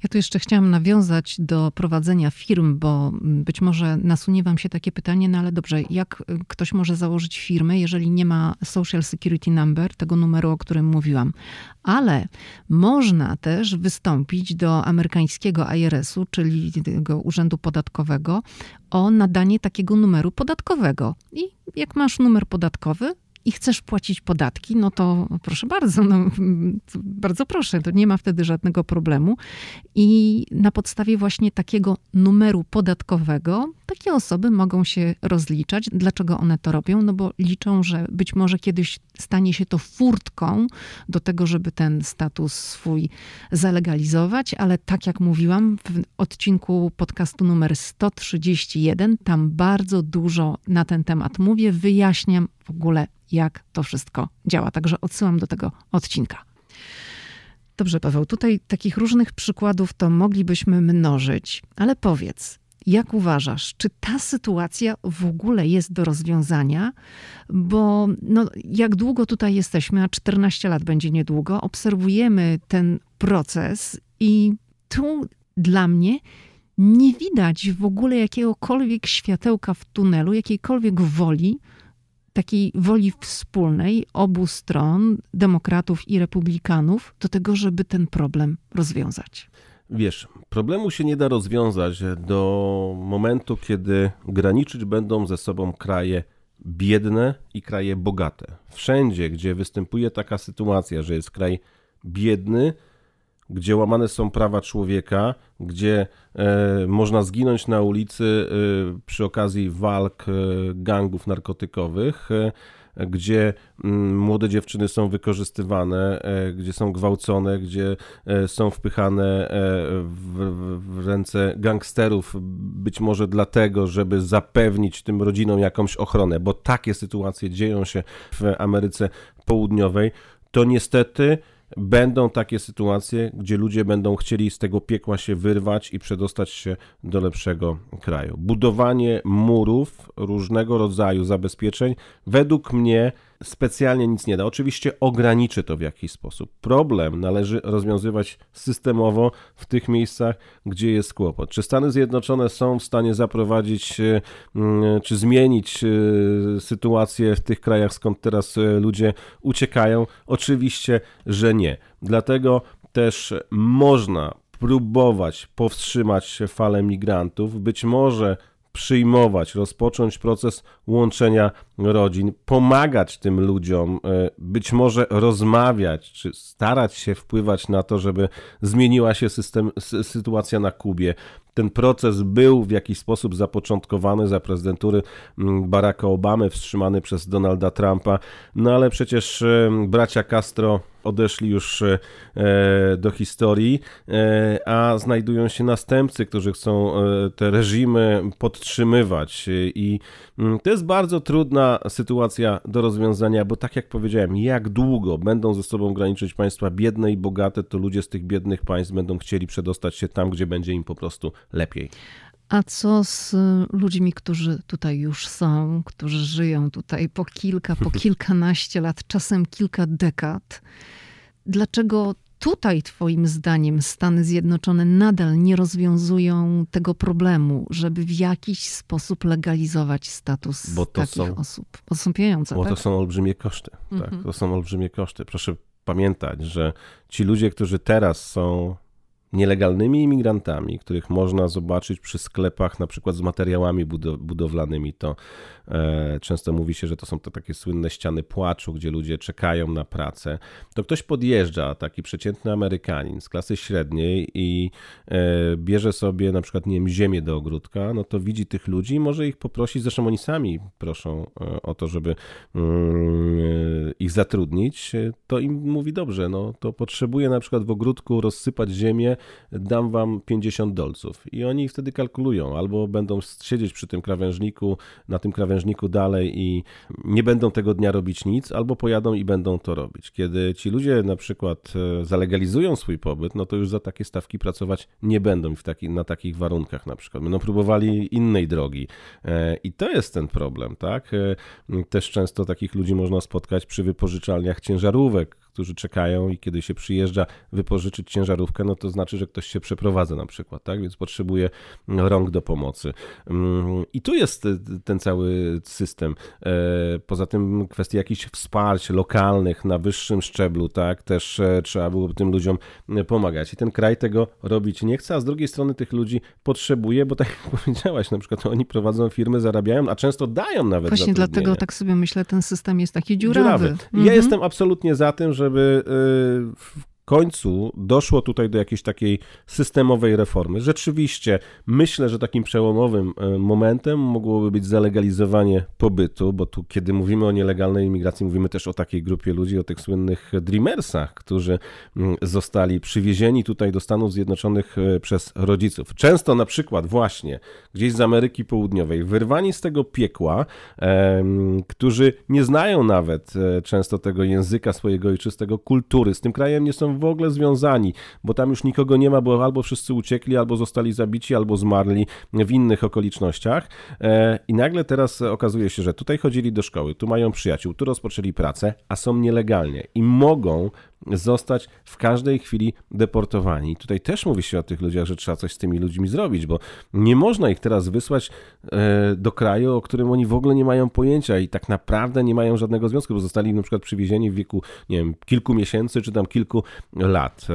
Ja tu jeszcze chciałam nawiązać do prowadzenia firm, bo być może nasunie wam się takie pytanie, no ale dobrze, jak ktoś może założyć firmę, jeżeli nie ma Social Security Number, tego numeru, o którym mówiłam. Ale można też wystąpić do amerykańskiego IRS-u, czyli tego Urzędu Podatkowego, o nadanie takiego numeru podatkowego. I jak masz numer podatkowy, i chcesz płacić podatki, no to proszę bardzo, no, bardzo proszę, to nie ma wtedy żadnego problemu. I na podstawie właśnie takiego numeru podatkowego takie osoby mogą się rozliczać. Dlaczego one to robią? No bo liczą, że być może kiedyś stanie się to furtką do tego, żeby ten status swój zalegalizować, ale tak jak mówiłam w odcinku podcastu numer 131, tam bardzo dużo na ten temat mówię, wyjaśniam w ogóle jak to wszystko działa. Także odsyłam do tego odcinka. Dobrze, Paweł, tutaj takich różnych przykładów to moglibyśmy mnożyć, ale powiedz, jak uważasz, czy ta sytuacja w ogóle jest do rozwiązania? Bo no, jak długo tutaj jesteśmy, a 14 lat będzie niedługo, obserwujemy ten proces i tu dla mnie nie widać w ogóle jakiegokolwiek światełka w tunelu, jakiejkolwiek woli, takiej woli wspólnej obu stron, demokratów i republikanów, do tego, żeby ten problem rozwiązać. Wiesz, problemu się nie da rozwiązać do momentu, kiedy graniczyć będą ze sobą kraje biedne i kraje bogate. Wszędzie, gdzie występuje taka sytuacja, że jest kraj biedny, gdzie łamane są prawa człowieka, gdzie e, można zginąć na ulicy e, przy okazji walk e, gangów narkotykowych, e, gdzie mm, młode dziewczyny są wykorzystywane, gdzie są gwałcone, gdzie są wpychane w ręce gangsterów, być może dlatego, żeby zapewnić tym rodzinom jakąś ochronę, bo takie sytuacje dzieją się w Ameryce Południowej, to niestety będą takie sytuacje, gdzie ludzie będą chcieli z tego piekła się wyrwać i przedostać się do lepszego kraju. Budowanie murów, różnego rodzaju zabezpieczeń, według mnie specjalnie nic nie da. Oczywiście ograniczy to w jakiś sposób. Problem należy rozwiązywać systemowo w tych miejscach, gdzie jest kłopot. Czy Stany Zjednoczone są w stanie zaprowadzić e, mm, czy zmienić e, sytuację w tych krajach, skąd teraz ludzie uciekają? Oczywiście, że nie. Dlatego też można próbować powstrzymać falę migrantów. Być może przyjmować, rozpocząć proces łączenia rodzin, pomagać tym ludziom, e, być może rozmawiać, czy starać się wpływać na to, żeby zmieniła się system, sytuacja na Kubie. Ten proces był w jakiś sposób zapoczątkowany za prezydentury mm, Baracka Obamy, wstrzymany przez Donalda Trumpa, no ale przecież e, bracia Castro odeszli już e, do historii, a znajdują się następcy, którzy chcą te reżimy podtrzymywać. I to jest bardzo trudna sytuacja do rozwiązania, bo tak jak powiedziałem, jak długo będą ze sobą graniczyć państwa biedne i bogate, to ludzie z tych biednych państw będą chcieli przedostać się tam, gdzie będzie im po prostu lepiej. A co z ludźmi, którzy tutaj już są, którzy żyją tutaj po kilka, po kilkanaście lat, czasem kilka dekad? Dlaczego tutaj, Twoim zdaniem, Stany Zjednoczone nadal nie rozwiązują tego problemu, żeby w jakiś sposób legalizować status takich są, osób? Pieniądze. Bo tak? to są olbrzymie koszty. Tak, mhm. to są olbrzymie koszty. Proszę pamiętać, że ci ludzie, którzy teraz są nielegalnymi imigrantami, których można zobaczyć przy sklepach, na przykład z materiałami budowlanymi, to e, często mówi się, że to są to takie słynne ściany płaczu, gdzie ludzie czekają na pracę. To ktoś podjeżdża, taki przeciętny Amerykanin z klasy średniej i e, bierze sobie na przykład, nie wiem, ziemię do ogródka, no to widzi tych ludzi i może ich poprosić, zresztą oni sami proszą e, o to, żeby mm, ich zatrudnić, to im mówi dobrze, no to potrzebuję na przykład w ogródku rozsypać ziemię, dam wam 50 dolców. I oni wtedy kalkulują, albo będą siedzieć przy tym krawężniku, na tym krawężniku dalej i nie będą tego dnia robić nic, albo pojadą i będą to robić. Kiedy ci ludzie na przykład e, zalegalizują swój pobyt, no to już za takie stawki pracować nie będą w taki, na takich warunkach na przykład. Będą próbowali innej drogi. E, I to jest ten problem, tak? E, też często takich ludzi można spotkać przy wypożyczalniach ciężarówek, którzy czekają i kiedy się przyjeżdża wypożyczyć ciężarówkę, no to znaczy, że ktoś się przeprowadza na przykład, tak? Więc potrzebuje rąk do pomocy. Mm, I tu jest ten cały system. E, poza tym kwestie jakichś wsparć lokalnych na wyższym szczeblu, tak? Też e, trzeba byłoby tym ludziom pomagać. I ten kraj tego robić nie chce, a z drugiej strony tych ludzi potrzebuje, bo tak jak powiedziałaś, na przykład oni prowadzą firmy, zarabiają, a często dają nawet Właśnie dlatego tak sobie myślę, ten system jest taki dziurawy. dziurawy. Mhm. Ja jestem absolutnie za tym, że żeby y, końcu doszło tutaj do jakiejś takiej systemowej reformy. Rzeczywiście myślę, że takim przełomowym e, momentem mogłoby być zalegalizowanie pobytu, bo tu kiedy mówimy o nielegalnej imigracji, mówimy też o takiej grupie ludzi, o tych słynnych dreamersach, którzy mm, zostali przywiezieni tutaj do Stanów Zjednoczonych e, przez rodziców. Często na przykład właśnie gdzieś z Ameryki Południowej, wyrwani z tego piekła, którzy nie znają nawet e, często tego języka swojego ojczystego, kultury, z tym krajem nie są w ogóle związani, bo tam już nikogo nie ma, bo albo wszyscy uciekli, albo zostali zabici, albo zmarli w innych okolicznościach. E, I nagle teraz okazuje się, że tutaj chodzili do szkoły, tu mają przyjaciół, tu rozpoczęli pracę, a są nielegalnie i mogą zostać w każdej chwili deportowani. I tutaj też mówi się o tych ludziach, że trzeba coś z tymi ludźmi zrobić, bo nie można ich teraz wysłać e, do kraju, o którym oni w ogóle nie mają pojęcia i tak naprawdę nie mają żadnego związku, bo zostali na przykład przywiezieni w wieku, nie wiem, kilku miesięcy czy tam kilku lat. E,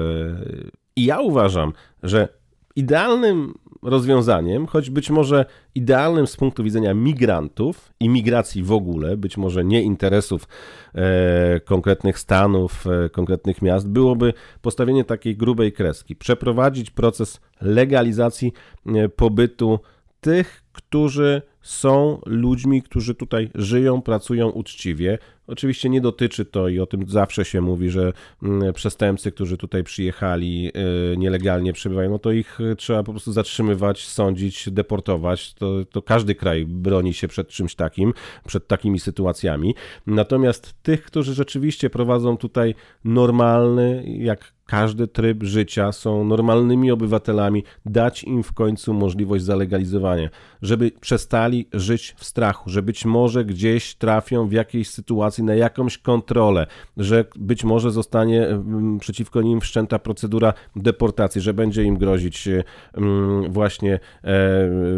I ja uważam, że idealnym rozwiązaniem, choć być może idealnym z punktu widzenia migrantów i migracji w ogóle, być może nie interesów e, konkretnych stanów, e, konkretnych miast, byłoby postawienie takiej grubej kreski, przeprowadzić proces legalizacji e, pobytu tych, którzy są ludźmi, którzy tutaj żyją, pracują uczciwie. Oczywiście nie dotyczy to i o tym zawsze się mówi, że mm, przestępcy, którzy tutaj przyjechali, y, nielegalnie przebywają, no to ich trzeba po prostu zatrzymywać, sądzić, deportować. To, to każdy kraj broni się przed czymś takim, przed takimi sytuacjami. Natomiast tych, którzy rzeczywiście prowadzą tutaj normalny, jak każdy tryb życia, są normalnymi obywatelami, dać im w końcu możliwość zalegalizowania, żeby przestali żyć w strachu, że być może gdzieś trafią w jakiejś sytuacji na jakąś kontrolę, że być może zostanie mm, przeciwko nim wszczęta procedura deportacji, że będzie im grozić mm, właśnie e,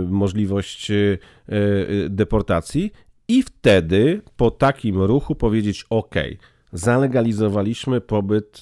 możliwość e, deportacji i wtedy po takim ruchu powiedzieć OK, zalegalizowaliśmy pobyt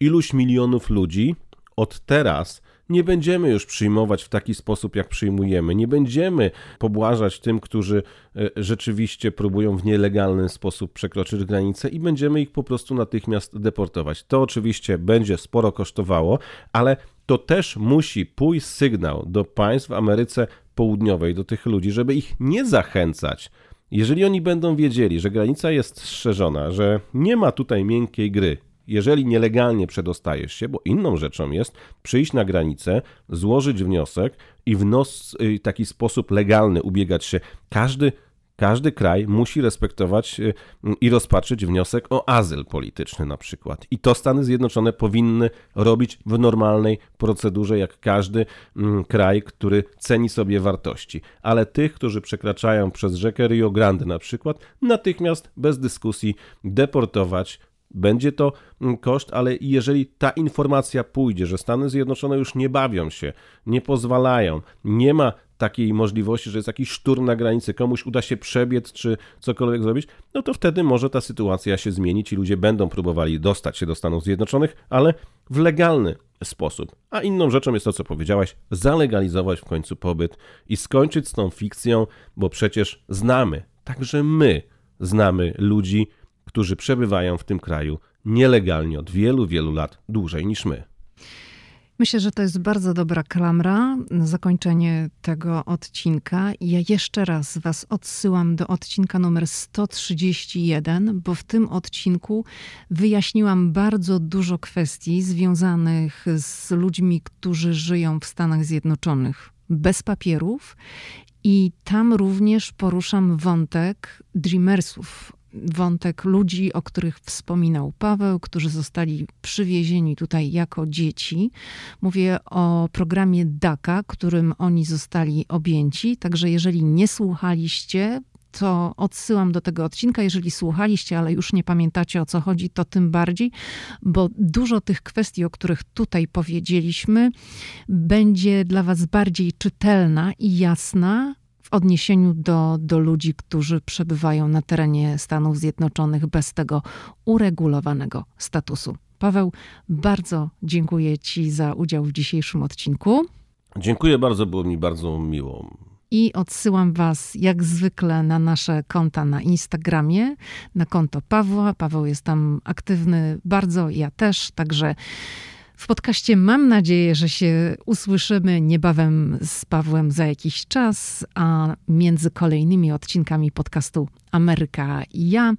iluś milionów ludzi, od teraz nie będziemy już przyjmować w taki sposób, jak przyjmujemy. Nie będziemy pobłażać tym, którzy e, rzeczywiście próbują w nielegalny sposób przekroczyć granicę i będziemy ich po prostu natychmiast deportować. To oczywiście będzie sporo kosztowało, ale to też musi pójść sygnał do państw w Ameryce Południowej, do tych ludzi, żeby ich nie zachęcać. Jeżeli oni będą wiedzieli, że granica jest strzeżona, że nie ma tutaj miękkiej gry, jeżeli nielegalnie przedostajesz się, bo inną rzeczą jest przyjść na granicę, złożyć wniosek i w nos, y, taki sposób legalny ubiegać się. Każdy każdy kraj musi respektować y, i rozpatrzyć wniosek o azyl polityczny na przykład. I to Stany Zjednoczone powinny robić w normalnej procedurze, jak każdy mm, kraj, który ceni sobie wartości. Ale tych, którzy przekraczają przez rzekę Rio Grande na przykład, natychmiast bez dyskusji deportować będzie to mm, koszt, ale jeżeli ta informacja pójdzie, że Stany Zjednoczone już nie bawią się, nie pozwalają, nie ma takiej możliwości, że jest jakiś szturm na granicy, komuś uda się przebiec czy cokolwiek zrobić, no to wtedy może ta sytuacja się zmienić i ludzie będą próbowali dostać się do Stanów Zjednoczonych, ale w legalny sposób. A inną rzeczą jest to, co powiedziałaś, zalegalizować w końcu pobyt i skończyć z tą fikcją, bo przecież znamy, także my znamy ludzi, którzy przebywają w tym kraju nielegalnie od wielu, wielu lat dłużej niż my. Myślę, że to jest bardzo dobra klamra na zakończenie tego odcinka. Ja jeszcze raz Was odsyłam do odcinka numer 131, bo w tym odcinku wyjaśniłam bardzo dużo kwestii związanych z ludźmi, którzy żyją w Stanach Zjednoczonych bez papierów. I tam również poruszam wątek dreamersów, wątek ludzi, o których wspominał Paweł, którzy zostali przywiezieni tutaj jako dzieci. Mówię o programie DACA, którym oni zostali objęci. Także jeżeli nie słuchaliście, to odsyłam do tego odcinka. Jeżeli słuchaliście, ale już nie pamiętacie o co chodzi, to tym bardziej, bo dużo tych kwestii, o których tutaj powiedzieliśmy, będzie dla Was bardziej czytelna i jasna w odniesieniu do, do ludzi, którzy przebywają na terenie Stanów Zjednoczonych bez tego uregulowanego statusu. Paweł, bardzo dziękuję Ci za udział w dzisiejszym odcinku. Dziękuję bardzo, było mi bardzo miło. I odsyłam Was jak zwykle na nasze konta na Instagramie, na konto Pawła. Paweł jest tam aktywny bardzo, ja też, także w podcaście mam nadzieję, że się usłyszymy niebawem z Pawłem za jakiś czas, a między kolejnymi odcinkami podcastu Ameryka i ja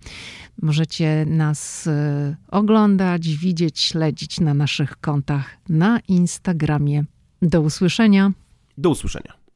możecie nas e, oglądać, widzieć, śledzić na naszych kontach na Instagramie. Do usłyszenia. Do usłyszenia.